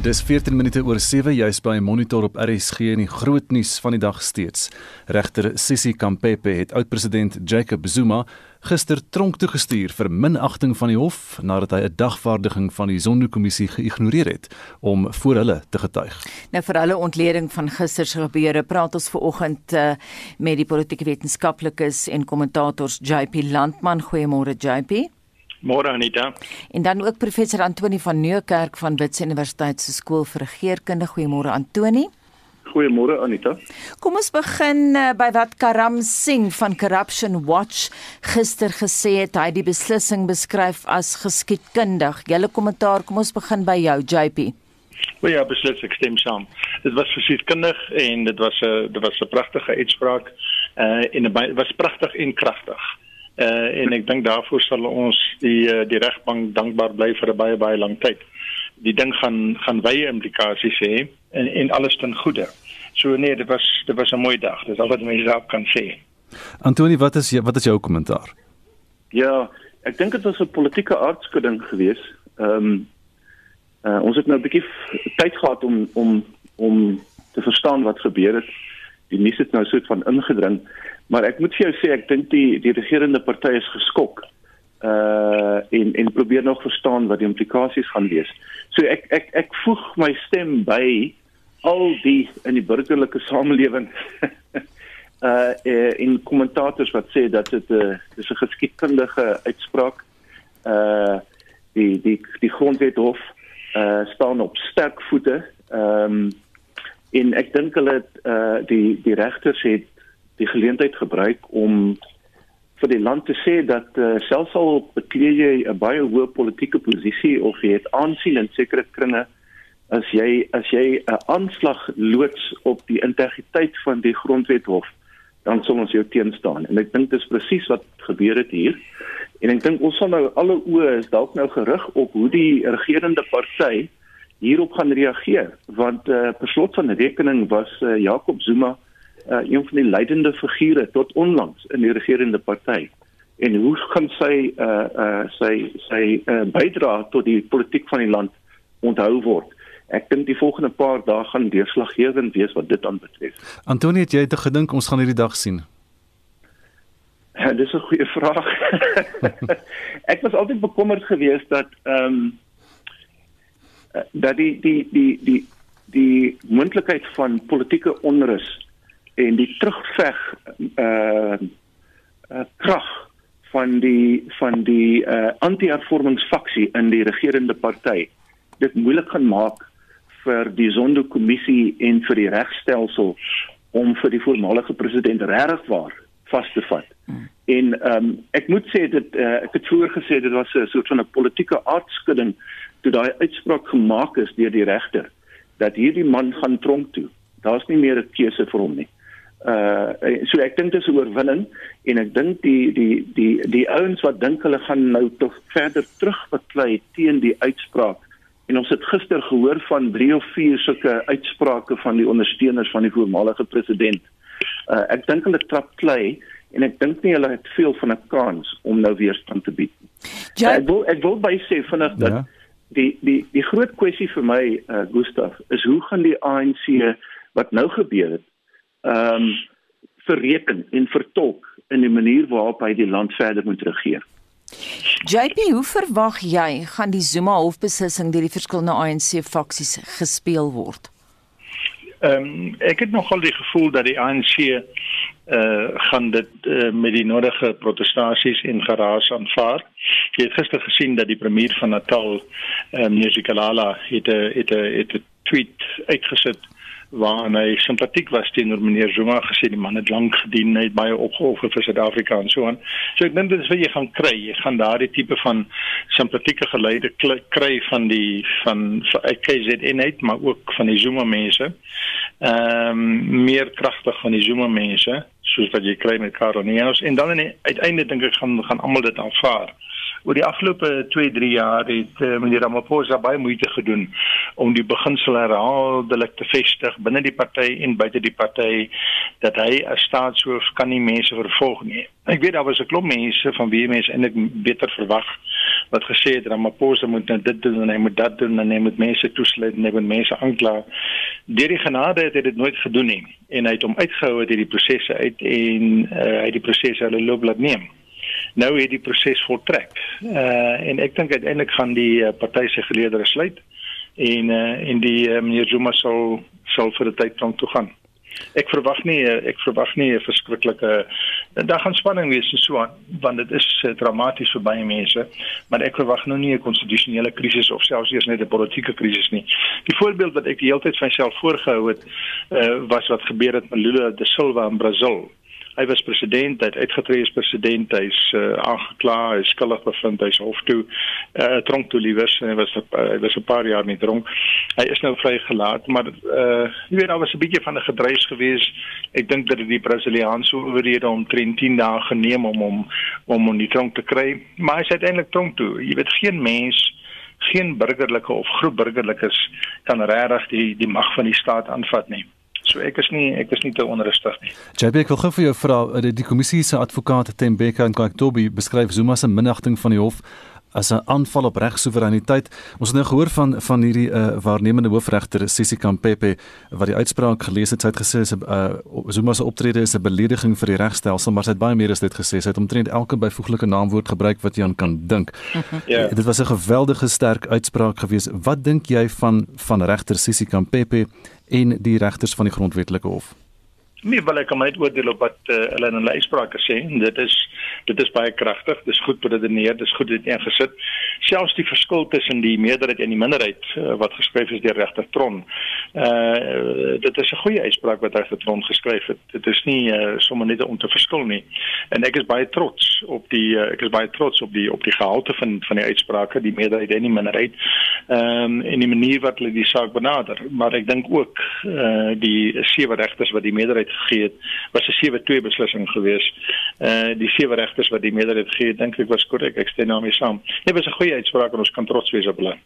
Dis 14 minute oor 7 juis by Monitor op RSG en die groot nuus van die dag steeds. Regter Sisi Kampepe het oud-president Jacob Zuma gister tronk toe gestuur vir minagting van die hof nadat hy 'n dagvaardiging van die Zondo-kommissie geïgnoreer het om voor hulle te getuig. Nou vir hulle ontleding van gister se gebeure praat ons ver oggend uh, met die politieke wetenskaplikes en kommentators JP Landman. Goeiemôre JP. Môre Anita. En dan ook professor Antoni van Nieuwkerk van Wits Universiteit se skool vir regeringskunde. Goeiemôre Antoni. Goeiemôre Anita. Kom ons begin uh, by wat Karam Singh van Corruption Watch gister gesê het. Hy het die beslissing beskryf as geskiedkundig. Julle kommentaar, kom ons begin by jou JP. Wel ja, beslis ek stem saam. Dit was geskiedkundig en dit was 'n dit was 'n pragtige uitspraak. Uh en dit was pragtig en kragtig. Uh, en ek dink daarvoor sal ons die uh, die regbank dankbaar bly vir 'n baie baie lang tyd. Die ding gaan gaan wye implikasies hê en en alles ten goeie. So nee, dit was dit was 'n mooi dag. Dis al wat mense daar kan sê. Antoni, wat is wat is jou kommentaar? Ja, ek dink dit was 'n politieke aardskudding geweest. Ehm um, uh, ons het nou 'n bietjie tyd gehad om om om te verstaan wat gebeur het. Die nuus het nou soort van ingedring. Maar ek moet vir jou sê ek dink die die regerende party is geskok. Uh en en probeer nog verstaan wat die implikasies gaan wees. So ek ek ek voeg my stem by al die in die burgerlike samelewing uh in kommentators wat sê dat dit 'n uh, dis 'n geskiedkundige uitspraak. Uh die die die grondwethof uh staan op sterk voete. Ehm um, en ek dink hulle uh die die regters het die geleentheid gebruik om vir die land te sê dat uh, selfs al bekleed jy 'n baie hoë politieke posisie of jy het aansien in sekere kringe as jy as jy 'n aanslag loods op die integriteit van die grondwethof dan sal ons jou teenstaan. En ek dink dis presies wat gebeur het hier. En ek dink ons sal nou alle oë is dalk nou gerig op hoe die regerende party hierop gaan reageer. Want uh, per slot van rekening was uh, Jacob Zuma uh, een van die leidende figure tot onlangs in die regerende party. En hoe kan sy uh uh sy sy uh, bydra tot die politiek van die land onthou word? Ek dink die volgende paar dae gaan deurslaggewend wees wat dit aanbetref. Antonie, het jy te gedink ons gaan hierdie dag sien? Ja, dis 'n goeie vraag. ek was altyd bekommerd geweest dat ehm um, dat die die die die die moontlikheid van politieke onrus en die terugveg uh, uh krag van die van die uh anti-hervormingsfaksie in die regerende party dit moeilik gaan maak vir die Zondo-kommissie en vir die regstelsel om vir die voormalige president regwaar vas te vat. Hmm. En ehm um, ek moet sê dit uh, ek het vroeër gesê dit was 'n soort van 'n politieke aardskudding toe daai uitspraak gemaak is deur die regter dat hierdie man gaan tronk toe. Daar's nie meer 'n keuse vir hom nie uh so ek dink dis 'n oorwinning en ek dink die die die die ouens wat dink hulle gaan nou tog verder terugbeklei teen die uitspraak en ons het gister gehoor van 3 of 4 sulke uitsprake van die ondersteuners van die voormalige president. Uh ek dink hulle trap klei en ek dink nie hulle het veel van 'n kans om nou weerstand te bied nie. Ja, ek wil ek wil by sê vinnig dat ja. die die die groot kwessie vir my uh Gustaf is hoe gaan die ANC wat nou gebeur het ehm um, verreken en vertolk in die manier waarop hy die land verder moet regeer. JP, hoe verwag jy gaan die Zuma hofbeslissing deur die verskillende ANC faksies gespeel word? Ehm um, ek het nogal die gevoel dat die ANC eh uh, gaan dit uh, met die nodige protestasies en geraas aanvaar. Jy het gister gesien dat die premier van Natal, ehm um, Nesikalala het 'n het 'n het 'n tweet uitgesit waar hy simpatiek was teenoor meneer Zuma gesê die man het lank gedien hy het baie opgeoffer vir Suid-Afrika en so aan. So ek dink dit is wat jy gaan kry. Jy gaan daardie tipe van simpatieke geleide kry van die van KZN uit maar ook van die Zuma mense. Ehm um, meer kragtig van die Zuma mense soos wat jy kry met Karonianos en dan uiteindelik dink ek gaan gaan almal dit aanvaar oor die afgelope 2-3 jaar het uh, meneer Ramaphosa baie moeite gedoen om die beginsel herhaaldelik te vestig binne die party en buite die party dat hy as staatshoof kan nie mense vervolg nie. Ek weet daar was 'n klomp mense van wie mense eintlik beter verwag wat gesê het Ramaphosa moet nou dit doen en hy moet dat doen en hy moet mense toesluit en hy moet mense aankla. Deur die genade het hy dit nooit gedoen nie en hy het hom uitgehou uit hierdie prosesse uit en uh, hy het die prosesse hulle loop laat neem. Nou het die proses voltrek. Uh en ek dink uiteindelik gaan die uh, party se geleedere sluit en uh, en die uh, meneer Zuma sal sal vir 'n tyd tronk toe gaan. Ek verwag nie ek verwag nie 'n verskriklike daar gaan spanning wees en so aan want dit is uh, dramaties vir baie mense maar ek verwag nou nie 'n konstitusionele krisis of selfs eers net 'n politieke krisis nie. Die voorbeeld wat ek die hele tyd vir myself voorgehou het uh, was wat gebeur het met Lula da Silva in Brasil hy was president, hy het uitgetree as president, hy's uh, aangekla, hy is skuldig bevind, hy's hof toe, uh, tronk toe liewers en hy was uh, hy was 'n paar jaar nie dronk. Hy is nou vrygelaat, maar uh jy weet daar was 'n bietjie van 'n gedryf gewees. Ek dink dat die Brasiliaanse owerhede om 10 dae geneem om hom om hom nie tronk te kry, maar hy is uiteindelik tronk toe. Jy weet geen mens geen burgerlike of groep burgerlikes kan regtig die die mag van die staat aanvat nie. So ek is nie ek is nie te onrustig nie. JB ek wil gou vir jou vra die, die kommissie se advokaat Tembeka en Kaktobi beskryf Zuma se minagting van die hof as 'n aanval op regsoevereiniteit. Ons het nou gehoor van van hierdie uh, waarnemende hoofregter Sisi Kampepe wat die uitspraak gelees het. Sy het gesê sy uh, Zuma se optrede is 'n belediging vir die regstelsel, maar sy het baie meer as dit gesê. Sy het omtrent elke byvoeglike naamwoord gebruik wat jy aan kan dink. Ja. Dit was 'n geweldige sterk uitspraak geweest. Wat dink jy van van regter Sisi Kampepe en die regters van die grondwetlike hof? Nee, wel ek kan net oordeel op wat uh, hulle in hulle uitsprake sê dit is dit is baie kragtig. Dit is goed beredeneer, dit is goed dit ingesit. Selfs die verskil tussen die meerderheid en die minderheid uh, wat geskryf is deur regter Tron. Uh dit is 'n goeie uitspraak wat regter Tron geskryf het. Dit is nie uh, sommer net om te verskil nie. En ek is baie trots op die uh, ek is baie trots op die op die gehalte van van die uitsprake, die meerderheid en die minderheid. Ehm um, en die manier wat hulle die saak benader, maar ek dink ook uh die sewe regters wat die meerderheid gegee het, was 'n 7-2 beslissing geweest. Uh die sewe regters wat die meerderheid gegee het, dink ek was korrek. Ek stem daarmee saam. Dit was 'n goeie uitspraak en ons kan trots wees op hulle.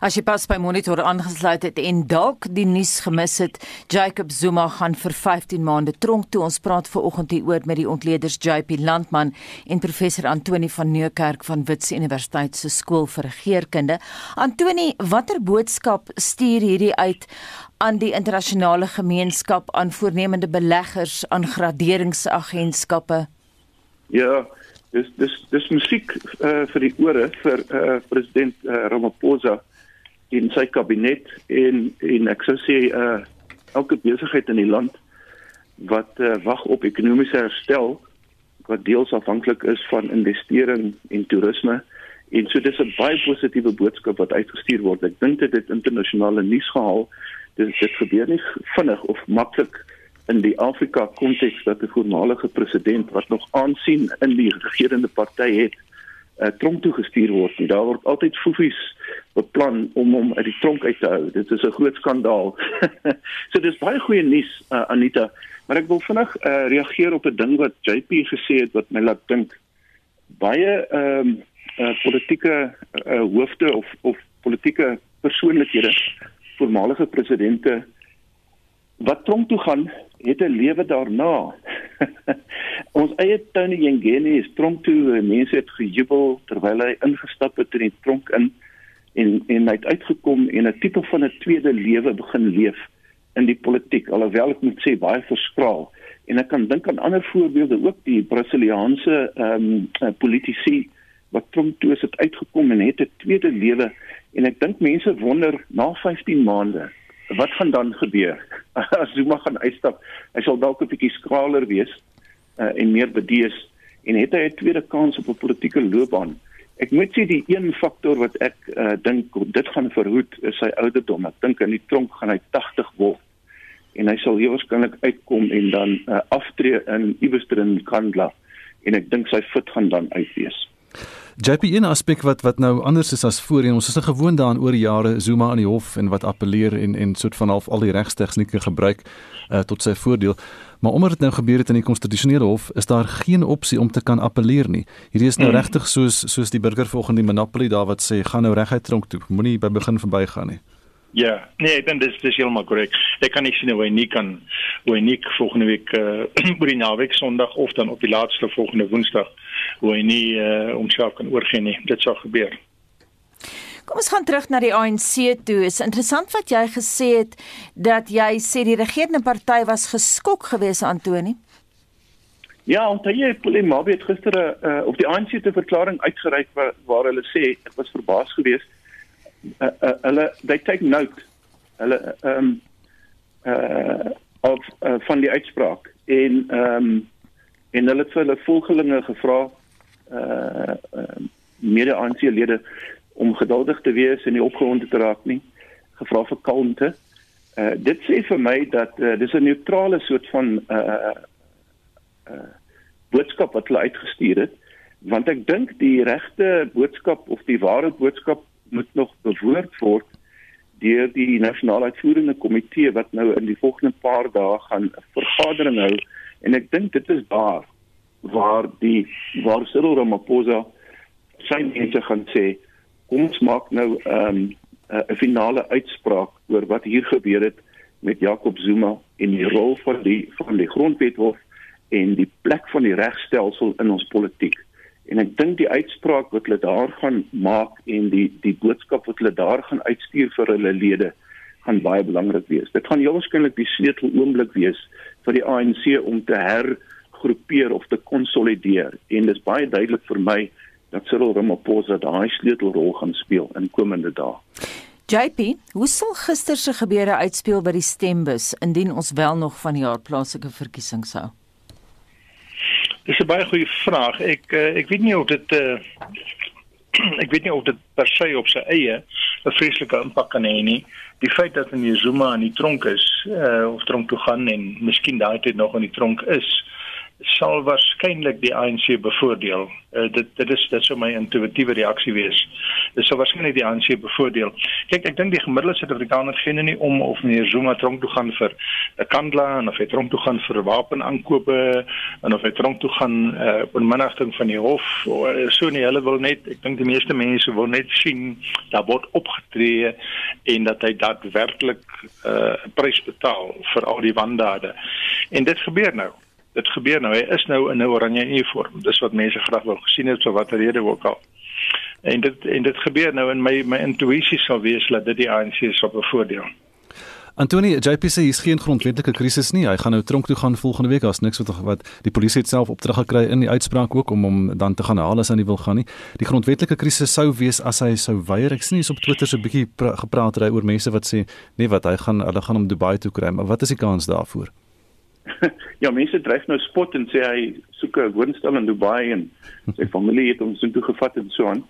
As jy pas by monitor aangesluit het en dalk die nuus gemis het, Jacob Zuma gaan vir 15 maande tronk toe. Ons praat ver oggend hier oor met die ontleeders JP Landman en professor Antoni van Nieuwkerk van Wits Universiteit se skool vir regeringskunde. Antoni, watter boodskap stuur hierdie uit aan die internasionale gemeenskap, aan voornemende beleggers, aan graderingsagentskappe? Ja, dis dis dis musiek uh, vir die ore vir uh, president uh, Ramaphosa in sy kabinet en en ek sou sê uh, elke besigheid in die land wat uh, wag op ekonomiese herstel wat deels afhanklik is van investering en toerisme en so dis 'n baie positiewe boodskap wat uitgestuur word. Ek dink dit het internasionale nuus gehaal dit dit gebeur nie vinnig of maklik in die Afrika konteks dat 'n voormalige president wat nog aansien in die regerende party het uh, tronk toe gestuur word nie. Daar word altyd foefies beplan om hom uit die tronk uit te hou. Dit is 'n groot skandaal. so dis baie goeie nuus uh, Anita, maar ek wil vinnig uh, reageer op 'n ding wat JP gesê het wat my laat dink baie ehm um, uh, politieke uh, hoofde of of politieke persoonlikhede voormalige presidente wat tronk toe gaan het 'n lewe daarna. Ons eie Tony Yengeni is tronk toe, mense het gejubel terwyl hy ingestap het in die tronk in en en hy het uitgekom en 'n tipe van 'n tweede lewe begin leef in die politiek alhoewel ek moet sê baie verskraal. En ek kan dink aan ander voorbeelde ook die Brasiliaanse ehm um, politici wat tronk toe is het uitgekom en het 'n tweede lewe En ek dink mense wonder na 15 maande, wat gaan dan gebeur? As Zuma gaan uitstap, hy sal dalk 'n bietjie skraler wees uh, en meer bedees en het hy 'n tweede kans op 'n politieke loopbaan. Ek moet sê die een faktor wat ek uh, dink dit gaan verhoed is sy ouderdom. Ek dink in die tronk gaan hy 80 word en hy sal waarskynlik uitkom en dan uh, aftree in iewers in Kandla en ek dink sy voet gaan dan uitwees. JP een aspek wat wat nou anders is as voorheen. Ons is nou gewoond daaraan oor jare Zuma aan die hof en wat appeleer en en soort van half al die regstegnieke gebruik uh, tot sy voordeel. Maar omdat dit nou gebeur het in die konstitusionele hof is daar geen opsie om te kan appeleer nie. Hierdie is nou mm. regtig soos soos die burger volgens die monopoly daar wat sê gaan nou reguit tronk toe. Moenie by begin verbygaan nie. Ja, nee, ek dink dis dis heeltemal korrek. Ek kan nie sien hoe hy nie kan hoe hy nie volgende week uh oor die naweek Sondag of dan op die laaste volgende Woensdag hoe hy nie uh homself kan oorgee nie. Dit sal gebeur. Kom ons gaan terug na die ANC toe. Is interessant wat jy gesê het dat jy sê die regerende party was geskok geweest Antoni. Ja, en jy Polemabie het gister uh, op die ANC te verklaring uitgereik waar, waar hulle sê ek was verbaas geweest. Uh, uh, hulle they take note. Hulle ehm um, uh of uh, van die uitspraak en ehm um, en hulle het vir hulle volgelinge gevra uh, uh mede ANC lede om geduldig te wees en nie opgewonde te raak nie gevra vir kalmte. Uh dit sê vir my dat uh, dis 'n neutrale soort van uh uh boodskap wat hulle uitgestuur het want ek dink die regte boodskap of die ware boodskap moet nog bewoord word deur die nasionale uitvoerende komitee wat nou in die volgende paar dae gaan 'n vergadering hou en ek dink dit is daar waar die waar Cyril Ramaphosa sy mense gaan sê kom ons maak nou ehm, 'n um, finale uitspraak oor wat hier gebeur het met Jacob Zuma en die rol van die van die grondwethof en die plek van die regstelsel in ons politiek. En ek dink die uitspraak wat hulle daar gaan maak en die die boodskap wat hulle daar gaan uitstuur vir hulle lede gaan baie belangrik wees. Dit gaan heel waarskynlik die sleutel oomblik wees vir die ANC om te hergroepeer of te konsolideer. En dit is baie duidelik vir my dat Cyril Ramaphosa daai sleutelrol gaan speel in komende dae. JP, hoe sal gister se gebeure uitspeel by die stembus indien ons wel nog van die jaar plaaslike verkiesings hou? Dis 'n baie goeie vraag. Ek uh, ek weet nie of dit uh, ek weet nie of dit per se op sy eie 'n vreeslike impak kan hê nie. Die feit dat hy Zuma in die tronk is, uh, of tronk toe gaan en miskien daai tyd nog in die tronk is, sal waarskynlik die ANC bevoordeel. Uh, dit dit is dit sou my intuïtiewe reaksie wees. Dit sou waarskynlik die ANC bevoordeel. Kyk, ek dink die gemiddelde Suid-Afrikaner gee nie om of meneer Zuma tronk toe gaan vir 'n kandla en of hy tronk toe gaan vir wapenaankope en of hy tronk toe gaan uh, op 'n minnigting van die hof. Uh, so nie, hulle wil net, ek dink die meeste mense wil net sien dat word opgetree en dat hy daadwerklik 'n uh, prys betaal vir al die wandade. En dit gebeur nou dit gebeur nou. Hy is nou in 'n oranje uniform. Dis wat mense graag wil gesien het vir watter rede ook al. En dit en dit gebeur nou in my my intuïsie sal wees dat dit die ANC sal bevoordeel. Antoni, JPC is geen grondwetlike krisis nie. Hy gaan nou tronk toe gaan volgende week as niks wat wat die polisie het self opdrag gekry in die uitspraak ook om hom dan te gaan haal as hy nie wil gaan nie. Die grondwetlike krisis sou wees as hy sou weier. Ek sien hier op Twitter so 'n bietjie gepraat oor mense wat sê nee wat hy gaan hulle gaan hom Dubai toe kry, maar wat is die kans daarvoor? ja, mense dryf nou spot en sê hy soek 'n woonstel in Dubai en sy familie het hom so toe gevat en so aan.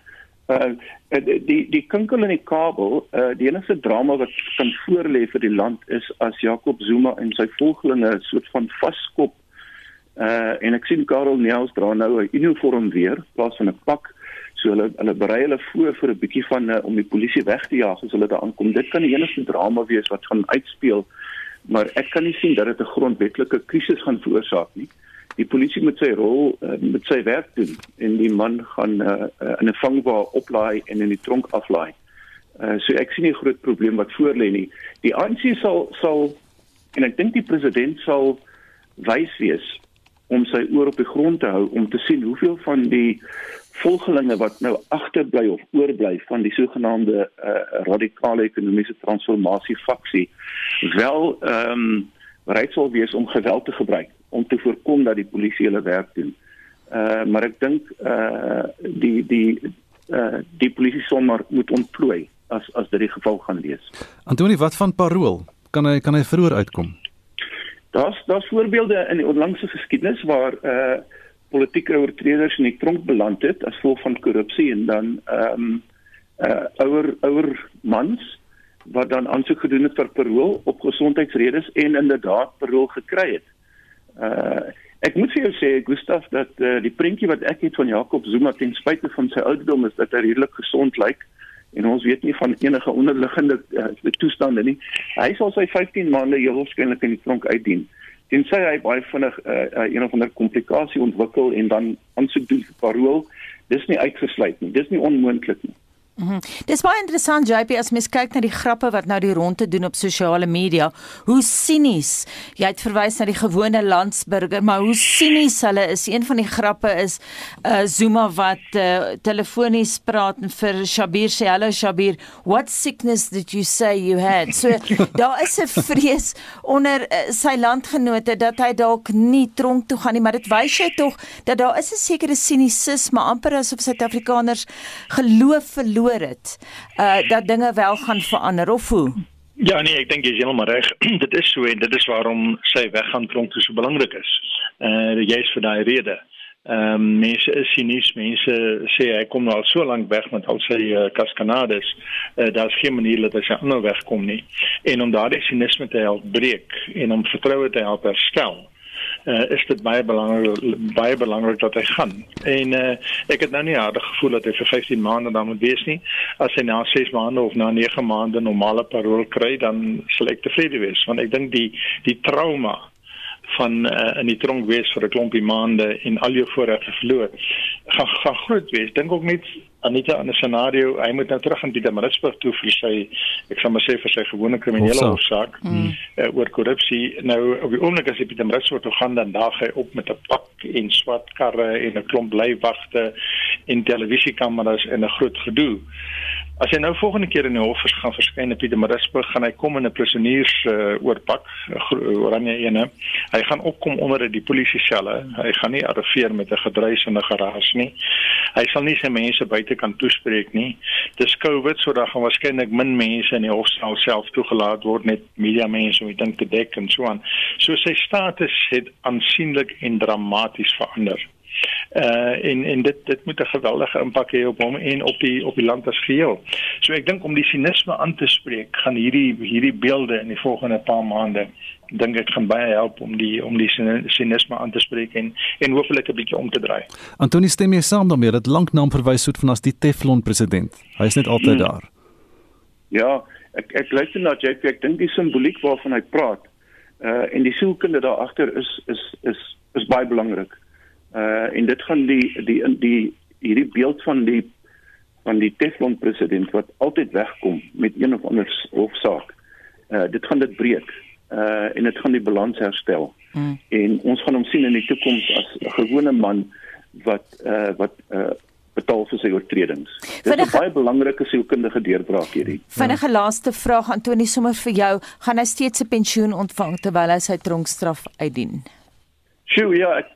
Uh die die kinkel in die kabel, uh die enigste drama wat kan voorlê vir die land is as Jacob Zuma en sy volgelinge 'n soort van vaskop uh en ek sien Karel Neels dra nou 'n uniform weer in plaas van 'n pak. So hulle hulle berei hulle voor vir 'n bietjie van uh, om die polisie weg te jaag as hulle daar aankom. Dit kan die enigste drama wees wat gaan uitspeel maar ek kan nie sien dat dit 'n grondwetlike krisis gaan veroorsaak nie. Die polisie moet sy rol uh, met sy werk doen en die man gaan uh, in 'n vangwa oplaai en in die tronk aflaai. Uh, so ek sien nie 'n groot probleem wat voor lê nie. Die ANC sal sal en ek dink die president sal wys wees om sy oor op die grond te hou om te sien hoeveel van die volgelinge wat nou agterbly of oorbly van die sogenaamde uh, radikale ekonomiese transformasie faksie wel ehm um, bereid sal wees om geweld te gebruik om te voorkom dat die polisie hulle werk doen. Uh maar ek dink uh die die uh die polisie sommer moet ontplooi as as dit die geval gaan wees. Antoni, wat van parol? Kan hy kan hy vroeër uitkom? Daar's daar's voorbeelde in die onlangse geskiedenis waar uh politieke oortreders in die tronk beland het as gevolg van korrupsie en dan ehm um, uh ouer ouer mans wat dan aansoek gedoen het vir parol op gesondheidsredes en inderdaad parol gekry het. Uh ek moet vir jou sê Gustaf dat uh, die prentjie wat ek het van Jakob Zuma ten spyte van sy ouderdom is dat hy redelik gesond lyk en ons weet nie van enige onderliggende uh, toestande nie. Hy sal sy 15 maande heel waarskynlik in die tronk uitdien. Tensy hy baie vinnig uh, uh, een of ander komplikasie ontwikkel en dan aansoek doen vir parol dis nie uitgesluit nie. Dis nie onmoontlik nie Mm -hmm. Dis baie interessant JP as mens kyk na die grappe wat nou die rondte doen op sosiale media. Hoe sinies. Jy het verwys na die gewone landsburger, maar hoe sinies hulle is. Een van die grappe is uh Zuma wat uh, telefonies praat en vir Shabir sê, "Hallo Shabir, what sickness did you say you had?" So daar is 'n vrees onder uh, sy landgenote dat hy dalk nie tronk toe gaan nie, maar dit wys jy tog dat daar is 'n sekere sinisisme amper asof Suid-Afrikaners geloof verloor verloor het, uh dat dinge wel gaan verander of hoe? Ja nee, ek dink jy is heeltemal reg. dit is so en dit is waarom sy weggaan tronk so belangrik is. Uh jy's vir daai rede. Ehm um, mense is sinies, mense sê hy kom nou al so lank weg met al sy uh, kaskanades. Uh, Daar's geen manier dat hy sy ander wegkom nie. En om daardie sinisme te help breek en om vertroue te help herstel uh, is dit baie belangrik baie belangrik dat hy gaan. En uh, ek het nou nie harde gevoel dat hy vir 15 maande dan moet wees nie. As hy na 6 maande of na 9 maande normale parol kry, dan sal ek tevrede wees want ek dink die die trauma van uh, in die tronk wees vir 'n klompie maande en al jou voorregte verloor gaan gaan groot wees. Dink ook net Anita aan 'n scenario, hy moet nou terug in Pietermaritzburg toe vir sy ek sal maar sê vir sy gewone kriminele hofsaak mm. uh, oor korrupsie. Nou op die oomblik as hy Pietermaritzburg toe gaan dan daag hy op met 'n pak en swart karre en 'n klomp blywagte en televisiekameras en 'n groot gedoe. As hy nou volgende keer in die hof gaan verskyn op Pietermaritzburg, gaan hy kom in 'n prisoniers uh, oorpak, oranje ene. Hy gaan opkom onder die polisie selle. Hy gaan nie arriveer met 'n gedruis en 'n geraas nie. Hy sal nie sy mense buite kan toespreek nie. Dis COVID, so daar gaan waarskynlik min mense in die hofsaal self toegelaat word net media mense om dit te dek en so aan. So sy status het aansienlik en dramaties verander uh en en dit dit moet 'n geweldige impak hê op hom en op die op die land as geheel. So ek dink om die sinisme aan te spreek, gaan hierdie hierdie beelde in die volgende paar maande dink ek gaan baie help om die om die sinisme aan te spreek en en hopelik 'n bietjie om te draai. Antoni stem jy saam daarmee dat lank naam verwys word van as die Teflon president. Hy is net altyd hmm. daar. Ja, ek ek luister na JP, ek dink die simboliek waarvan hy praat uh en die sielkunde daar agter is is is is baie belangrik uh en dit gaan die die die hierdie beeld van die van die Teflon president wat altyd wegkom met een of ander hofsaak. Uh dit gaan dit breek. Uh en dit gaan die balans herstel. Mm. En ons gaan hom sien in die toekoms as 'n gewone man wat uh wat uh betaal vir sy oortredings. Dit is 'n baie belangrike sielkundige deurbraak hierdie. Vinnige laaste vraag Antoni sommer vir jou, gaan hy steeds 'n pensioen ontvang terwyl hy sy tronkstraf uitdien? Sjoe, ja, ek,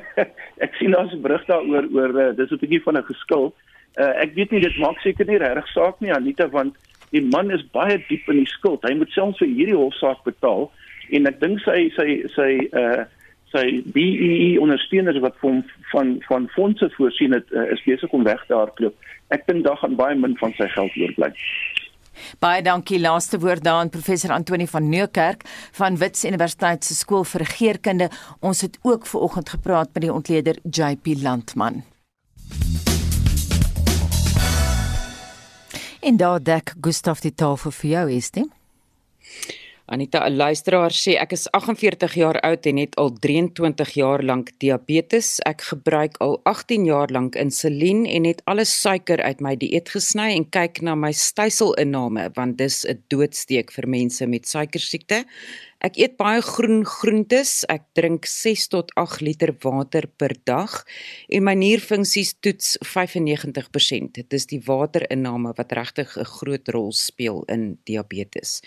ek sien daar's 'n berig daaroor oor uh, dis 'n bietjie van 'n geskil. Uh, ek weet nie dit maak seker nie regtig saak nie Anita want die man is baie diep in die skuld. Hy moet selfs vir hierdie hofsaak betaal en ek dink sy sy sy uh sy BEE e ondersteuners wat van van van fondse voorsien het uh, is besig om weg te hardloop. Ek dink daar gaan baie min van sy geld oorbly. Baie dankie. Laaste woord daan professor Antoni van Nieuwkerk van Wits Universiteit se skool vir regeringskunde. Ons het ook ver oggend gepraat met die ontleder JP Landman. En daar dek Gustaf die tafel vir jou, dit? Anita, 'n luisteraar sê ek is 48 jaar oud en het al 23 jaar lank diabetes. Ek gebruik al 18 jaar lank insulien en het alle suiker uit my dieet gesny en kyk na my styselinname want dis 'n doodsteek vir mense met suikersiekte. Ek eet baie groen groentes. Ek drink 6 tot 8 liter water per dag en my nierfunksies toets 95%. Dit is die waterinname wat regtig 'n groot rol speel in diabetes.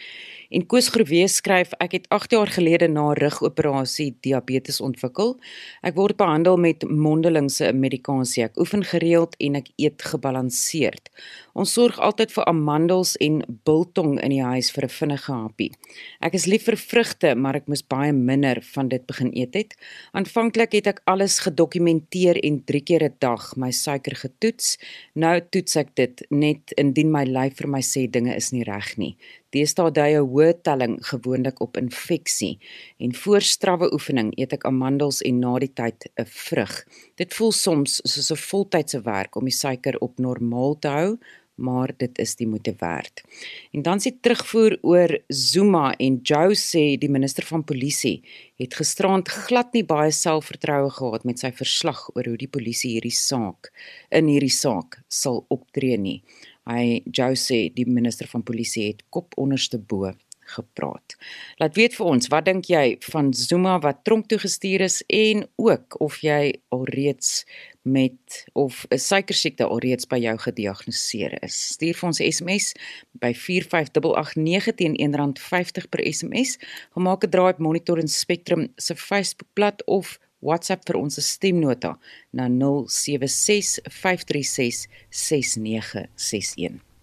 En Koos Groewe skryf ek het 8 jaar gelede na rugoperasie diabetes ontwikkel. Ek word behandel met mondelingse medikasie. Ek oefen gereeld en ek eet gebalanseerd. Ons sorg altyd vir amandels en biltong in die huis vir 'n vinnige happie. Ek is lief vir vrugte, maar ek moes baie minder van dit begin eet het. Aanvanklik het ek alles gedokumenteer en 3 keer 'n dag my suiker getoets. Nou toets ek dit net indien my lyf vir my sê dinge is nie reg nie. Deesdae dui 'n hoë telling gewoonlik op infeksie en voor strawwe oefening eet ek amandels en na die tyd 'n vrug. Dit voel soms soos 'n voltydse werk om die suiker op normaal te hou maar dit is die moeite werd. En dan sê terugvoer oor Zuma en Joe sê die minister van polisie het gisterand glad nie baie selfvertroue gehad met sy verslag oor hoe die polisie hierdie saak in hierdie saak sal optree nie. Hy Jose, die minister van polisie het kop onderste bo gepraat. Laat weet vir ons, wat dink jy van Zuma wat tronk toe gestuur is en ook of jy alreeds met of 'n suikersiekte alreeds by jou gediagnoseer is. Stuur vir ons SMS by 45889 teen R1.50 per SMS. Gemaak 'n draai op Monitor en Spectrum se Facebookblad of WhatsApp vir ons stemnota na 076 536 6961.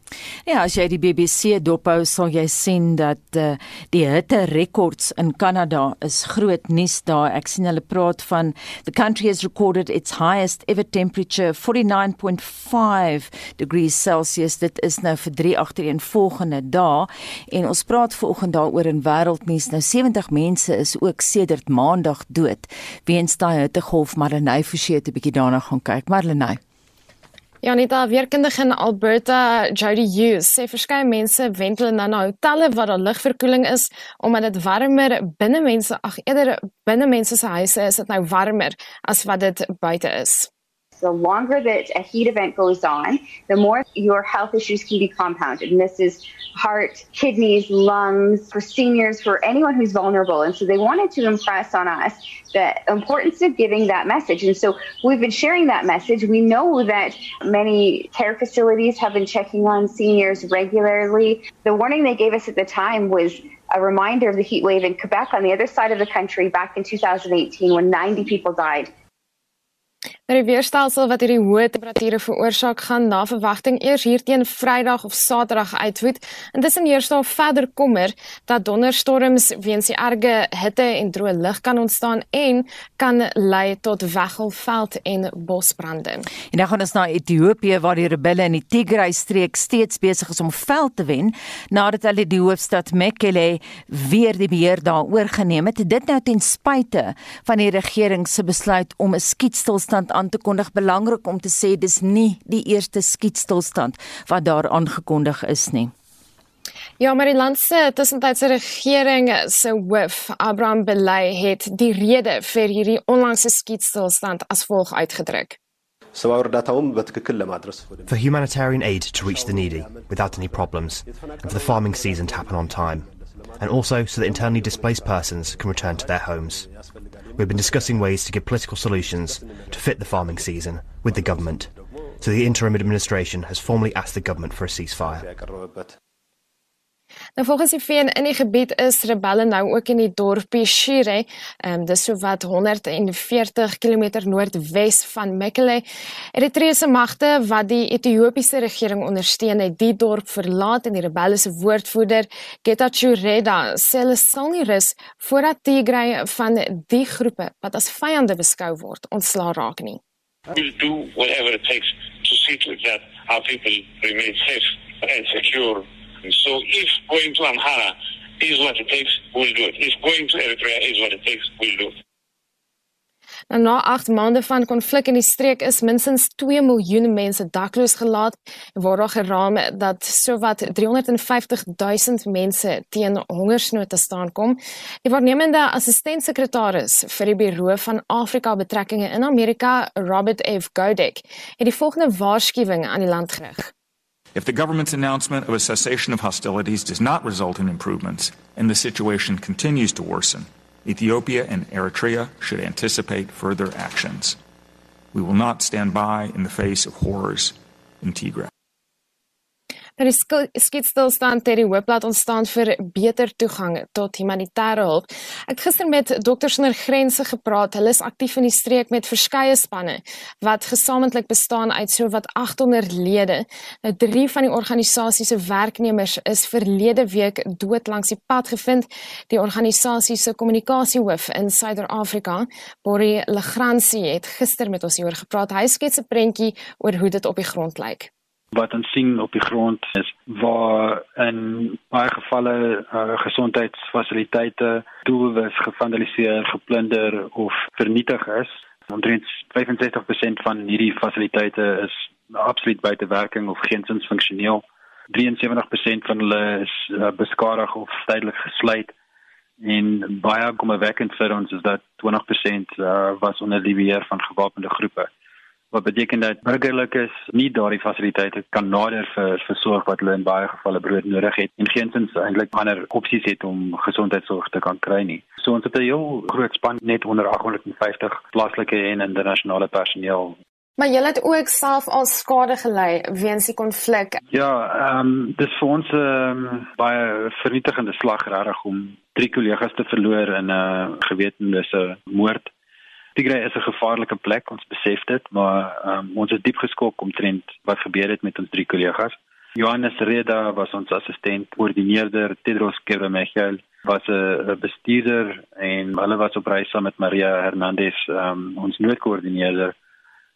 Ja, as jy die BBC dophou, sal jy sien dat uh, die hitte rekords in Kanada is groot nuus daar. Ek sien hulle praat van the country has recorded its highest ever temperature 49.5 degrees Celsius. Dit is nou vir 3 agtereenvolgende dae en ons praat vanoggend daaroor in wêreldnuus. Nou 70 mense is ook sedert Maandag dood weens daai hittegolf. Marlenae Forsie het 'n bietjie daarna gaan kyk. Marlenae Janita, weerkundige in Alberta, Jody Hughes, sê verskeie mense wentel nou na hotelle waar daar ligverkoeling is omdat dit warmer binne mense, ag eerder binne mense se huise is dit nou warmer as wat dit buite is. The longer that a heat event goes on, the more your health issues can be compounded. And this is heart, kidneys, lungs, for seniors, for anyone who's vulnerable. And so they wanted to impress on us the importance of giving that message. And so we've been sharing that message. We know that many care facilities have been checking on seniors regularly. The warning they gave us at the time was a reminder of the heat wave in Quebec on the other side of the country back in 2018 when 90 people died. Maar die weerstelsel wat hierdie hoë temperature veroorsaak gaan na verwagting eers hier teen Vrydag of Saterdag uitwoed. Intussen heers daar verder kommer dat donderstorms weens die erge hitte en droë lug kan ontstaan en kan lei tot weggelveld en bosbrande. En dan gaan ons na Ethiopië waar die rebelle in die Tigray streek steeds besig is om veld te wen nadat hulle die hoofstad Mekelle weer die beheer daar oorgeneem het. Dit nou ten spyte van die regering se besluit om 'n skietstilstand aan te kondig belangrik om te sê dis nie die eerste skietstilstand wat daar aangekondig is nie. Ja, maar die land se tussentydse regering se hoof, Abraham Belay, het die rede vir hierdie onlangse skietstilstand as volg uitgedruk. For humanitarian aid to reach the needy without any problems, and for the farming season to happen on time, and also so that internally displaced persons can return to their homes. We've been discussing ways to give political solutions to fit the farming season with the government. So the interim administration has formally asked the government for a ceasefire. Nou volgens die VN in die gebied is rebelle nou ook in die dorpie Shire, ehm um, dis so wat 140 km noordwes van Mekelle. Eritreëse magte wat die Ethiopiese regering ondersteun, het die dorp verlaat en die rebelle se woordvoerder, Getachew Reda, sê hulle sal nie rus voordat Tigray van die groepe wat as vyande beskou word, ontslaa raak nie. We'll do whatever it takes to see to that our people remain safe and secure So if going to Amhara is what it takes, we'll do it. If going to Eritrea is what it takes, we'll do it. Nou, na 8 maande van konflik in die streek is minstens 2 miljoen mense dakloos gelaat word daar geraam dat sowat 350 000 mense teen hongersnood te staan kom. Die waarnemende assistent-sekretaris vir die Buro van Afrika Betrekkinge in Amerika, Robert F. Godek, het die volgende waarskuwing aan die land gerig. If the government's announcement of a cessation of hostilities does not result in improvements and the situation continues to worsen, Ethiopia and Eritrea should anticipate further actions. We will not stand by in the face of horrors in Tigray. Nou die skietstilstand het die hoop laat ontstaan vir beter toegang tot humanitêre hulp. Ek gister met Dokters Sonder Grense gepraat. Hulle is aktief in die streek met verskeie spanne wat gesamentlik bestaan uit sowat 800 lede. Nou drie van die organisasie se werknemers is verlede week dood langs die pad gevind. Die organisasie se kommunikasiehoof in Suider-Afrika, Borrie Legrandsie, het gister met ons hieroor gepraat. Hy skets 'n prentjie oor hoe dit op die grond lyk wat ons sien op die grond is waar in baie gevalle uh, gesondheidsfasiliteite doelbewus gevandaliseer, geplunder of vernietig is. Omtrent 65% van hierdie fasiliteite is absoluut buite werking of geensins funksioneel. 73% van hulle is uh, beskadig of tydelik gesluit. En baie kommerwekkend vir ons is dat 20% uh, was onder die beheer van gewapende groepe. Wat beteken dat burgerlikes nie daardie fasiliteite kan nader vir versorg wat hulle in baie gevalle brood nodig het en geensins eintlik ander opsies het om gesondheidsorg te kan kry nie. So ons het 'n heel groot span net onder 850 plaaslike en internasionale personeel Maar jy het ook self al skade gely weens die konflik. Ja, ehm um, dis vir ons 'n um, ehm, baie vernietigende slag regtig om drie kollegas te verloor in 'n uh, gewetenlose moord. Tigray is 'n gevaarlike plek, ons besef dit, maar um, ons is diep geskok omtrent wat gebeur het met ons drie kollegas. Johannes Reda was ons assistent koördineerder, Tedros Gebremichael was 'n bestuurder en hulle was op reis saam met Maria Hernandez, um, ons noodkoördineerder.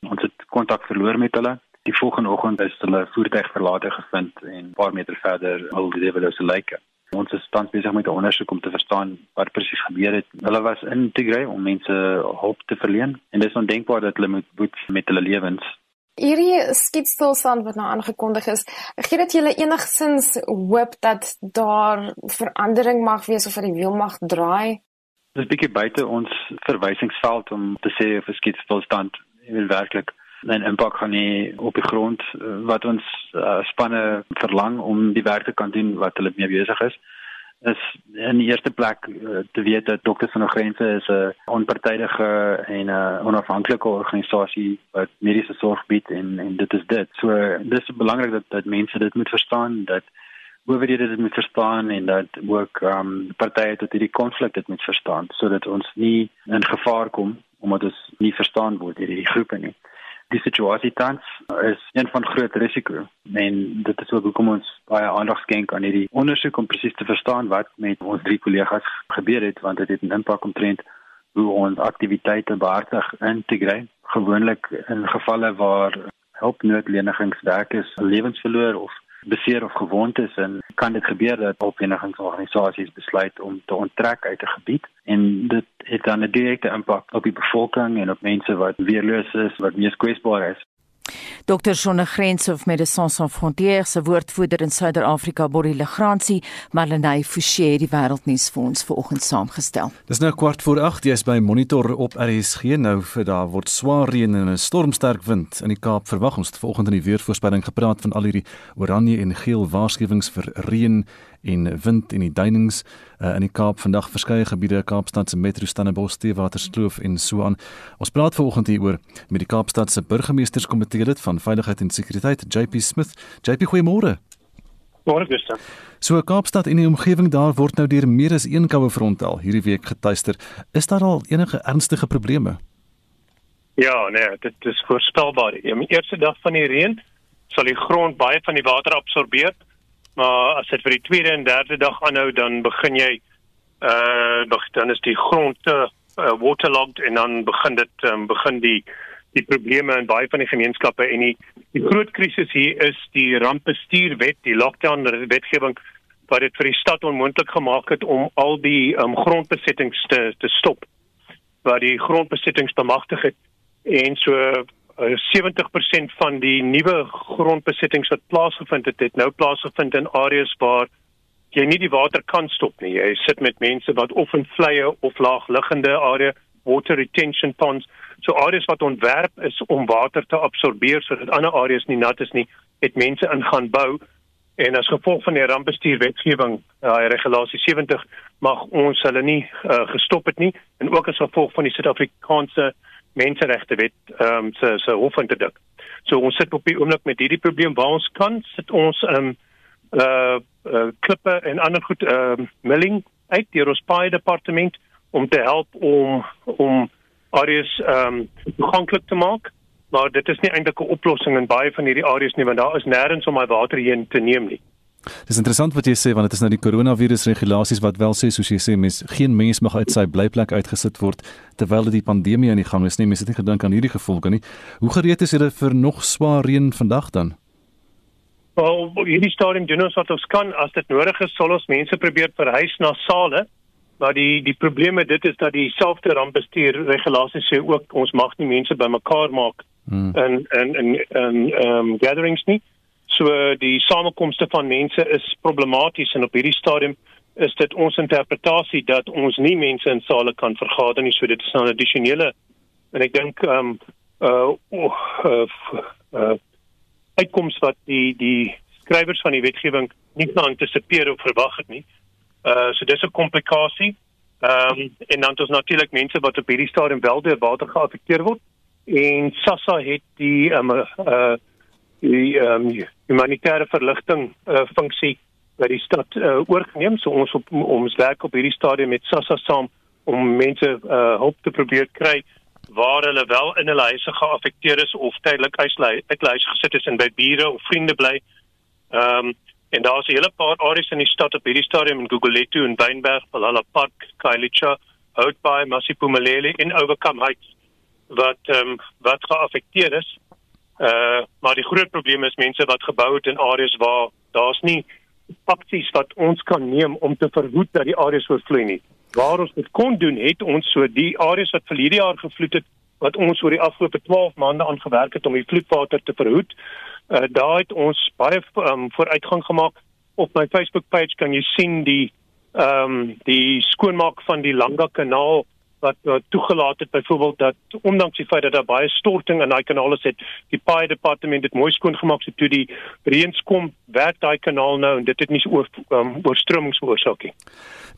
Ons het kontak verloor met hulle. Die volgende oggend is hulle voertuig verlate gevind en 'n paar meter verder al die lewelose lyke. Ons is tans besig met 'n ondersoek om te verstaan wat presies gebeur het. Hulle was in Tigray om mense hulp te verleen en dit is ondenkbaar dat hulle moet boet met hulle lewens. Hierdie skietstilstand wat nou aangekondig is, gee dit julle enigsins hoop dat daar verandering mag wees of dat die wiel mag draai? Dit is bietjie buite ons verwysingsveld om te sê of 'n skietstilstand werklik 'n impak gaan hê op die grond eh, wat ons uh, spanne verlang om die werk te kan doen wat hulle mee besig is is in die eerste plek uh, te weet dat Dokters Sonder Grense is 'n onpartydige en 'n onafhanklike organisasie wat mediese sorg bied en en dit is dit. So dis belangrik dat dat mense dit moet verstaan dat owerhede dit moet verstaan en dat ook ehm um, partye tot hierdie konflik dit moet verstaan sodat ons nie in gevaar kom omdat ons nie verstaan word deur hierdie groepe nie die situasie tans is een van groot risiko en dit is ook hoekom ons baie aandag skenk aan hierdie ondersoek om presies te verstaan wat met ons drie kollegas gebeur het want dit het 'n impak omtrent hoe ons aktiwiteite behartig in Tigray gewoonlik in gevalle waar hulpnoodlenigingswerkers lewens verloor of beseer of gewond is en kan dit gebeur dat opwenningsorganisasies besluit om te onttrek uit 'n gebied en dit het dan 'n direkte impak op die bevolking en op mense wat weerloos is, wat mees kwesbaar is. Dr. Sonne Grense of Médecins Sans Frontières se woordvoerder in Suider-Afrika, Borrie Legrandsie, Marlenae Forsie, die wêreldnuus vir ons vanoggend saamgestel. Dis nou kwart voor 8, jy's by Monitor op RSG nou vir daar word swaar reën en 'n stormsterk wind in die Kaap verwag ons vanoggend in die weervoorspelling gepraat van al hierdie oranje en geel waarskuwings vir reën en wind en die duinings uh, in die Kaap vandag verskeie gebiede Kaapstad se metro Stellenbosch, Steewaterskloof en so aan. Ons praat vanoggend hieroor met die Kaapstad se burgemeesterskomitee lid van veiligheid en sekuriteit JP Smith. JP goeiemôre. Môre Gustav. So Kaapstad en die omgewing daar word nou deur meer as een koue front al hierdie week getuister. Is daar al enige ernstige probleme? Ja, nee, dit is voorspelbaar. Die eerste dag van die reën sal die grond baie van die water absorbeer maar as dit vir die tweede en derde dag aanhou dan begin jy uh dan is die grond uh, waterlogged en dan begin dit um, begin die die probleme in baie van die gemeenskappe en die die groot krisis hier is die rampbestuurwet die lockdown wetgewing wat dit vir die stad onmoontlik gemaak het om al die um, grondbesittings te te stop wat die grondbesittings bemagtig het. En so 70% van die nuwe grondbesittings wat plaasgevind het, het nou plaasgevind in areas waar jy nie die water kan stop nie. Jy sit met mense wat of in vleie of laagliggende area water retention ponds, so areas wat ontwerp is om water te absorbeer sodat ander areas nie nat is nie, het mense ingaan bou. En as gevolg van die rampbestuurwetgewing, daai uh, regulasie 70 mag ons hulle nie uh, gestop het nie. En ook as gevolg van die Suid-Afrikaanse menseregte wet ehm um, se se hof in te dik. So ons sit op die oomblik met hierdie probleem waar ons kan sit ons ehm um, uh, uh klippe en ander goed ehm uh, milling uit die Rospaai departement om te help om om areas ehm um, toeganklik te maak. Maar dit is nie eintlik 'n oplossing in baie van hierdie areas nie want daar is nêrens om my water heen te neem nie. Dis interessant wat jy sê want dit is nou die koronavirus regulasies wat wel sê soos jy sê mens geen mens mag uit sy blyplek uitgesit word terwyl die pandemie aan die gang is nie. Mens het nie gedink aan hierdie gevolge nie. Hoe gereed is julle vir nog swaar reën vandag dan? Wel, hierdie stadium doen ons wat ons kan as dit nodig is, sal ons mense probeer verhuis na sale. Maar die die probleem met dit is dat dieselfde rampbestuur regulasies sê ook ons mag nie mense bymekaar maak hmm. in in in in ehm um, gatherings nie. So die samekomste van mense is problematies en op hierdie stadium is dit ons interpretasie dat ons nie mense in sale kan vergader nie. So dit is 'n addisionele en ek dink ehm um, uh, uh, uh uitkoms wat die die skrywers van die wetgewing nie geantisipeer of verwag het nie. Uh so dis 'n komplikasie. Ehm um, en dan het ons natuurlik mense wat op hierdie stadium wel deur water geaffekteer word en SASSA het die um, uh die ehm um, humanitêre verligting uh funksie by die stad uh, oorgeneem. So ons op ons werk op hierdie stadium met SASSA saam om mense uh hulp te probeer kry waar hulle wel in hulle huise geaffekteer is of tydelik uitlei uitlei gesit is en by bure of vriende bly. Ehm um, en daar's 'n hele paar areas in die stad op hierdie stadium in Gugulethu en Wynberg, Valhalla Park, Kailicha, Oudtshoorn, Masipumalele en Overcome Heights wat ehm um, wat geaffekteer is. Uh maar die groot probleem is mense wat gebou het in areas waar daar's nie aksies wat ons kan neem om te verhoed dat die areas oorvloei nie waar ons dit kon doen het ons so die areas wat vir hierdie jaar gevloed het wat ons oor die afgelope 12 maande aan gewerk het om die vloedwater te verhoed. Uh daar het ons baie um, vooruitgang gemaak. Op my Facebook page kan jy sien die ehm um, die skoonmaak van die Langa kanaal wat uh, toegelaat het byvoorbeeld dat ondanks die feit dat daar baie storting in daai kanaal is het die paai departement dit mooi skoon gemaak so toe die reëns kom werk daai kanaal nou en dit het nie so oor um, oorstromings veroorsaak nie.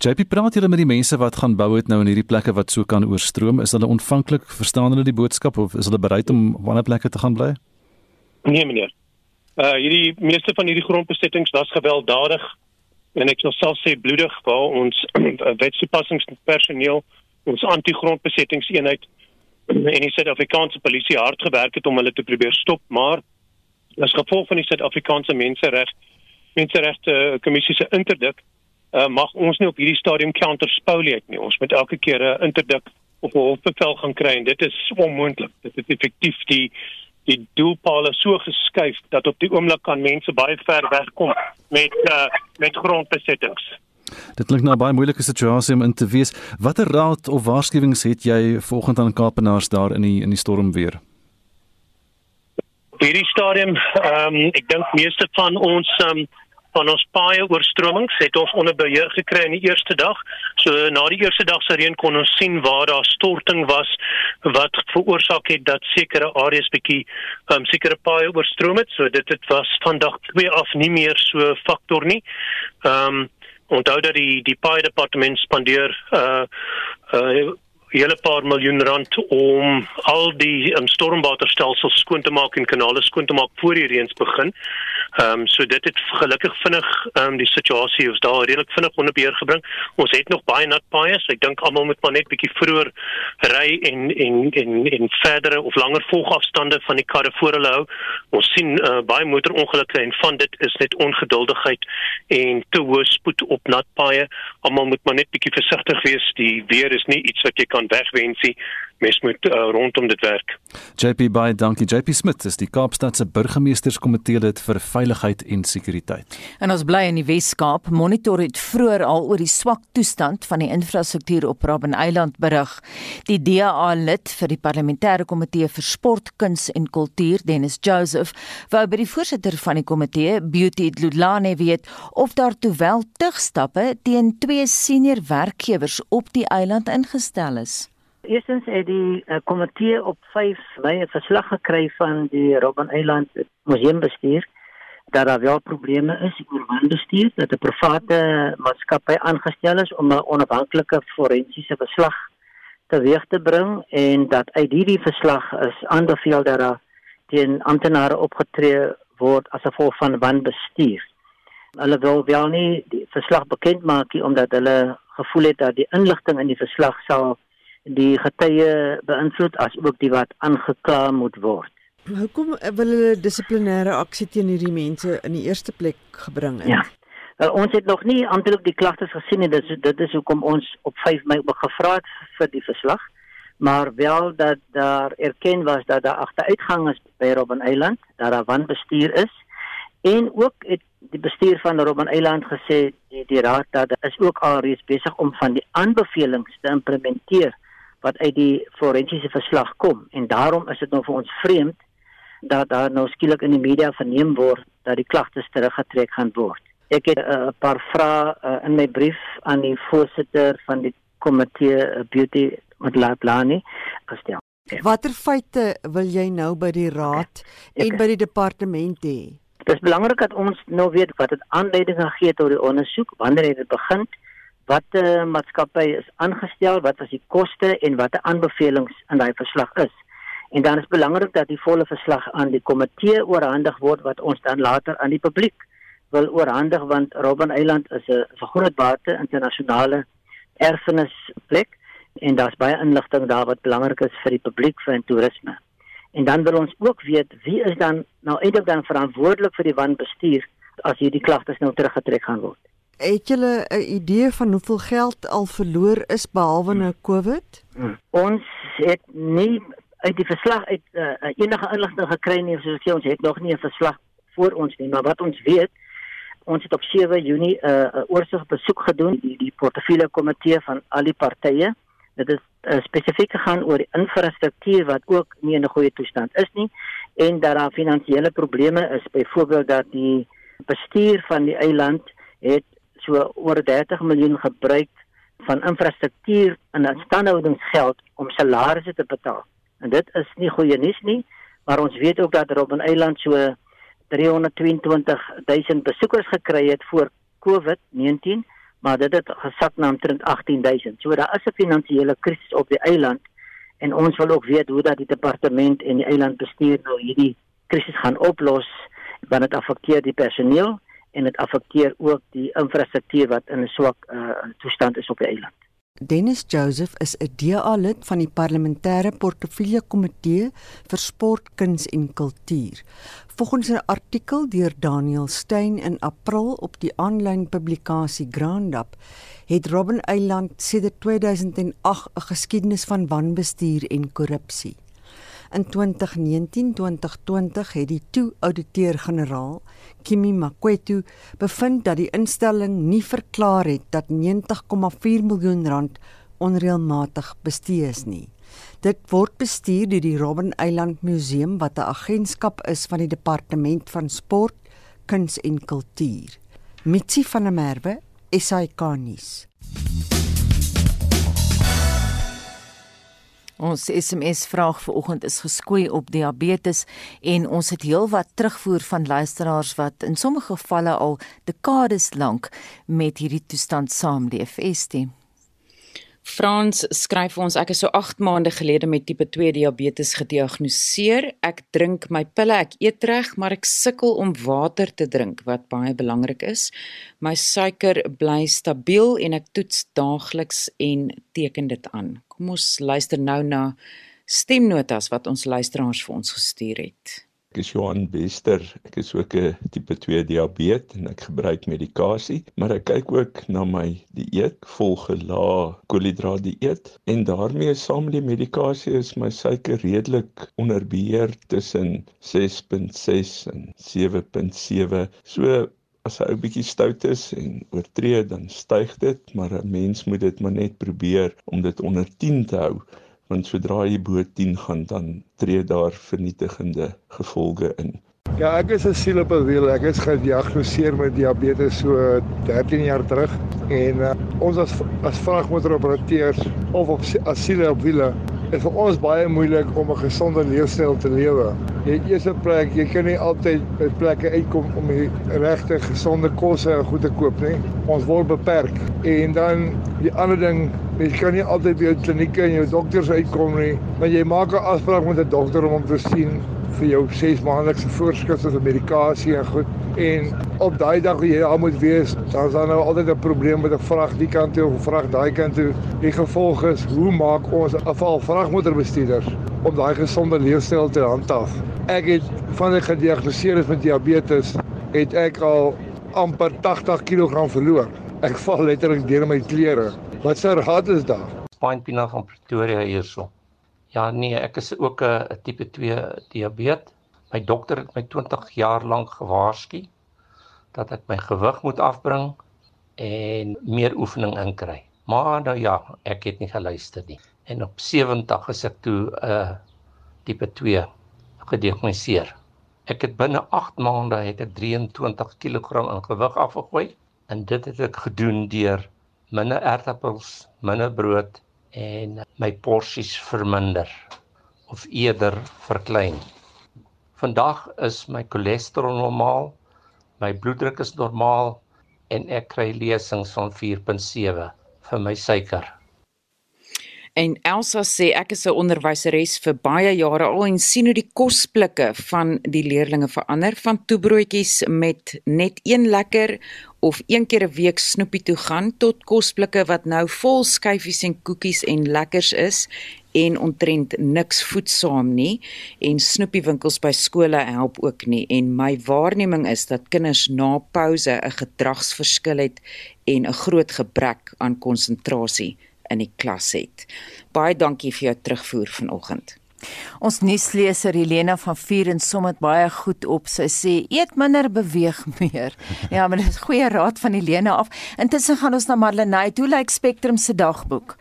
JP praat julle met die mense wat gaan bou het nou in hierdie plekke wat so kan oorstroom is hulle ontvanklik verstaan hulle die boodskap of is hulle bereid om op ander plekke te gaan bly? Nee meneer. Uh hierdie meeste van hierdie grondbesettings was gewelddadig en ek sal self sê bloedig waar ons wetstoepassingspersoneel ons anti-grondbesettingseenheid en die Suid-Afrikaanse polisie hard gewerk het om hulle te probeer stop, maar as gevolg van die Suid-Afrikaanse mensereg menseregte kommissie se interdik uh, mag ons nie op hierdie stadium counterspoliate nie. Ons moet elke keer 'n interdik op 'n hofbevel gaan kry en dit is onmoontlik. Dit is effektief die die doelpale so geskuif dat op die oomblik kan mense baie ver wegkom met uh, met grondbesettings. Dit klink na 'n baie moeilike situasie om in te wees. Watter raad of waarskuwings het jy volgens aan Kaapenaars daar in die in die storm weer? Hierdie stadium, ehm um, ek dink meeste van ons ehm um, van ons paaie oorstromings het ons onder beheer gekry in die eerste dag. So na die eerste dag se reën kon ons sien waar daar storting was wat veroorsaak het dat sekere areas bietjie ehm um, sekere paaie oorstroom het. So dit het was vandag 2 af nie meer so faktor nie. Ehm um, onthou dat die die paai departement spandeer uh uh hele paar miljoen rand om al die um, stormwaterstelsels skoon te maak en kanale skoon te maak voor die reëns begin. Ehm um, so dit het gelukkig vinnig ehm um, die situasie ons daar redelik vinnig onder beheer gebring. Ons het nog baie nat paaie. So ek dink almal moet maar net bietjie vroeër ry en en en en verdere of langer volgafstande van die karre voor hulle hou. Ons sien uh, baie motorongelukke en van dit is net ongeduldigheid en te hoë spoed op nat paaie. Almal moet maar net bietjie versigtig wees. Die weer is nie iets wat jy kan wegwensie mes moet uh, rondom dit werk. JP baie dankie. JP Smith is die Kaapstad se burgemeesterskomitee lid vir veiligheid en sekuriteit. En ons bly in die Wes-Kaap. Monitor het vroeër al oor die swak toestand van die infrastruktuur op Robben Eiland berig. Die DA lid vir die parlementêre komitee vir sport, kuns en kultuur, Dennis Joseph, wou by die voorsitter van die komitee, Beauty Dludlane, weet of daar toe wel tugstappe teen twee senior werkgewers op die eiland ingestel is. Eerstens het die uh, komitee op 5 Mei 'n verslag gekry van die Robben Eiland Museumbestuur dat daar wel probleme is oor wanbestuur dat 'n private maatskappy aangestel is om 'n onafhanklike forensiese verslag teweeg te bring en dat uit hierdie verslag is aanbeveel dat daar teen amptenare opgetree word as gevolg van wanbestuur. Hulle wil wel nie die verslag bekend maak nie omdat hulle gevoel het dat die inligting in die verslag sal die getuie beïnvloed as ook die wat aangekla moet word. Hoekom wil hulle dissiplinêre aksie teen hierdie mense in die eerste plek gebring het? Ja. Wel, ons het nog nie amptelik die klagtes gesien nie. Dit is dit is hoekom ons op 5 Mei ook gevra het vir die verslag. Maar wel dat daar erken was dat daar agteruitgang is by Robben Eiland, dat daar wanbestuur is en ook het die bestuur van Robben Eiland gesê die, die raad dat is ook alreeds besig om van die aanbevelings te implementeer wat uit die forensiese verslag kom en daarom is dit nou vir ons vreemd dat daar nou skielik in die media verneem word dat die klagtes teruggetrek gaan word. Ek het 'n uh, paar vrae uh, in my brief aan die voorsitter van die komitee uh, Beauty met Laplani gestel. Watter feite wil jy nou by die raad en by die departement hê? Dit is belangrik dat ons nou weet wat het aanleiding gegee tot die ondersoek, wanneer het dit begin, watter uh, maatskappy is aangestel, wat was die koste en watter aanbevelings in daai verslag is. En dan is belangrik dat die volle verslag aan die komitee oorhandig word wat ons dan later aan die publiek wil oorhandig want Robben Eiland is 'n groot bate internasionale erfenisplek en daar's baie inligting daar wat belangrik is vir die publiek vir toerisme. En dan wil ons ook weet wie is dan nou eintlik dan verantwoordelik vir die wanbestuur as hierdie klagtes nou teruggetrek gaan word. Het julle 'n idee van hoeveel geld al verloor is behalwe nou COVID? Hmm. Ons het nie uit die verslag uit uh, enige inligting gekry nie, soos ek sê ons het nog nie 'n verslag voor ons nie, maar wat ons weet, ons het op 7 Junie 'n uh, oorsig besoek gedoen die, die portefeulje komitee van al die partye Dit is uh, spesifiek gegaan oor die infrastruktuur wat ook nie in 'n goeie toestand is nie en dat daar finansiële probleme is. Byvoorbeeld dat die bestuur van die eiland het so oor 30 miljoen gebruik van infrastruktuur en instandhoudingsgeld om salarisse te betaal. En dit is nie goeie nuus nie, maar ons weet ook dat Robben Eiland so 322 000 besoekers gekry het voor COVID-19 maar dit het gesak na omtrent 18000. So daar is 'n finansiële krisis op die eiland en ons wil ook weet hoe dat die departement en die eilandbestuur nou hierdie krisis gaan oplos want dit affekteer die personeel en dit affekteer ook die infrastruktuur wat in 'n swak uh, toestand is op die eiland. Dennis Joseph is 'n DA-lid van die parlementêre portefeulje komitee vir sport, kuns en kultuur. Volgens 'n artikel deur Daniel Steyn in April op die aanlyn publikasie Grandap, het Robben Eiland sedert 2008 'n geskiedenis van wanbestuur en korrupsie. In 2019-2020 het die toe-ouditeur-generaal, Kimi Makwetu, bevind dat die instelling nie verklaar het dat 90,4 miljoen rand onreëlmatig bestee is nie. Dit word bestuur deur die Robben Eiland Museum wat 'n agentskap is van die Departement van Sport, Kuns en Kultuur. Mitsi van der Merwe, SAK-nuus. Ons SMS vraag vanoggend is geskoei op diabetes en ons het heelwat terugvoer van luisteraars wat in sommige gevalle al dekades lank met hierdie toestand saamleef. Estie Frans skryf ons ek is so 8 maande gelede met tipe 2 diabetes gediagnoseer. Ek drink my pille, ek eet reg, maar ek sukkel om water te drink wat baie belangrik is. My suiker bly stabiel en ek toets daagliks en teken dit aan. Kom ons luister nou na stemnotas wat ons luisteraars vir ons gestuur het. Ek is Johan Bester. Ek is ook 'n tipe 2 diabetes en ek gebruik medikasie, maar ek kyk ook na my dieet, volg 'n lae koolhidraat dieet en daarmee saam met die medikasie is my suiker redelik onder beheer tussen 6.6 en 7.7. So as hy 'n bietjie stout is en oortree dan styg dit, maar 'n mens moet dit maar net probeer om dit onder 10 te hou want sodra jy bo 10 gaan dan tree daar vernietigende gevolge in. Ja, ek is 'n siel op 'n wiel. Ek is gediagnoseer met diabetes so 13 jaar terug en uh, ons as as vragmotoroperateurs of op as siele op wiele is vir ons baie moeilik om 'n gesonde leefstyl te lewe. Jy eers 'n plek, jy kan nie altyd by plekke uitkom om die regte gesonde kosse en goed te koop nie. Ons word beperk. En dan die ander ding, jy kan nie altyd by 'n kliniek en jou dokters uitkom nie, maar jy maak 'n afspraak met 'n dokter om hom te sien vir jou 6 maandelikse voorskrifte vir medikasie en goed. En op daai dag wie jy al moet wees, dan is daar nou altyd 'n probleem met 'n vrag die kant toe of 'n vrag daai kant toe. Die gevolg is, hoe maak ons afval vragmotorbestuurders om daai gesonde leefstyl te handhaaf? Ek het van die gediagnoseer is met diabetes, het ek al amper 80 kg verloor. Ek val letterlik deur my klere. Wat sou raad is daar? Point Pina van Pretoria hierso. Ja nee, ek is ook 'n tipe 2 diabetes. My dokter het my 20 jaar lank gewaarsku dat ek my gewig moet afbring en meer oefening inkry. Maar nou ja, ek het nie geluister nie. En op 70 is ek toe 'n uh, tipe 2 gediagnoseer. Ek het binne 8 maande het ek 23 kg in gewig afgegooi en dit het ek gedoen deur minder aardappels, minder brood en my porsies verminder. of eerder verklein. Vandag is my cholesterol normaal, my bloeddruk is normaal en ek kry lesings van 4.7 vir my suiker. En Elsa sê ek is 'n onderwyseres vir baie jare al en sien hoe die kosblikke van die leerdlinge verander van toebroodjies met net een lekker of een keer 'n week snoepie toe gaan tot kosblikke wat nou vol skyfies en koekies en lekkers is en ontrent niks voedsaam nie en snoepiewinkels by skole help ook nie en my waarneming is dat kinders na pouse 'n gedragsverskil het en 'n groot gebrek aan konsentrasie in die klas het. Baie dankie vir jou terugvoer vanoggend. Ons nuusleser Helena van Vuur en som dit baie goed op. Sy sê eet minder, beweeg meer. Ja, maar dit is goeie raad van Helena af. Intussen gaan ons na Marlenae. Hoe lyk Spectrum se dagboek?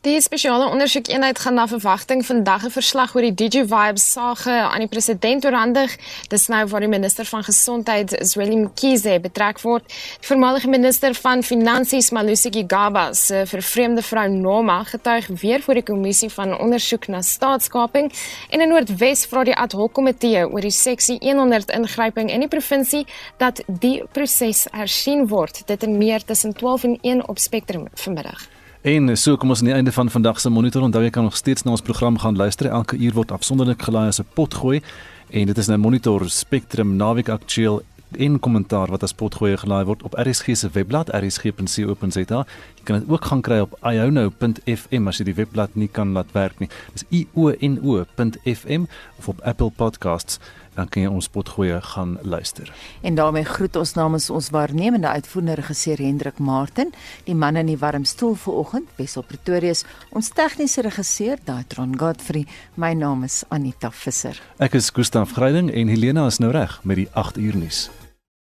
Die spesiale ondersoekeenheid gaan na verwagting vandag 'n verslag oor die DigiVibes sage aan die president oorhandig. Dis nou waar die minister van gesondheid, Zweli Mkhize, betrek word. Die voormalige minister van finansies, Malusi Gigaba, se vervreemde vrou Noma getuig weer voor die kommissie van ondersoek na staatskaping en in Noordwes vra die ad hoc komitee oor die seksie 100 ingryping in die provinsie dat die proses hersien word. Dit en meer tussen 12 en 1 op Spectrum vanmiddag. En so kom ons aan die einde van vandag se monitor. Onthou jy kan nog steeds na ons program gaan luister. Elke uur word afsonderlik gelaai as 'n potgooi en dit is nou monitor Spectrum naweek aktueel en kommentaar wat as potgooi gelaai word op RSG se webblad rsg.co.za. Jy kan dit ook gaan kry op iono.fm as jy die webblad nie kan laat werk nie. Dis iono.fm of op Apple Podcasts dan kan jy ons potgoeie gaan luister. En daarmee groet ons namens ons waarnemende uitvoerende regisseur Hendrik Martin, die man in die warm stoel vanoggend, Wessel Pretorius, ons tegniese regisseur Daitron Godfrey. My naam is Anita Visser. Ek is Gustaf Greiding en Helena is nou reg met die 8 uur nuus.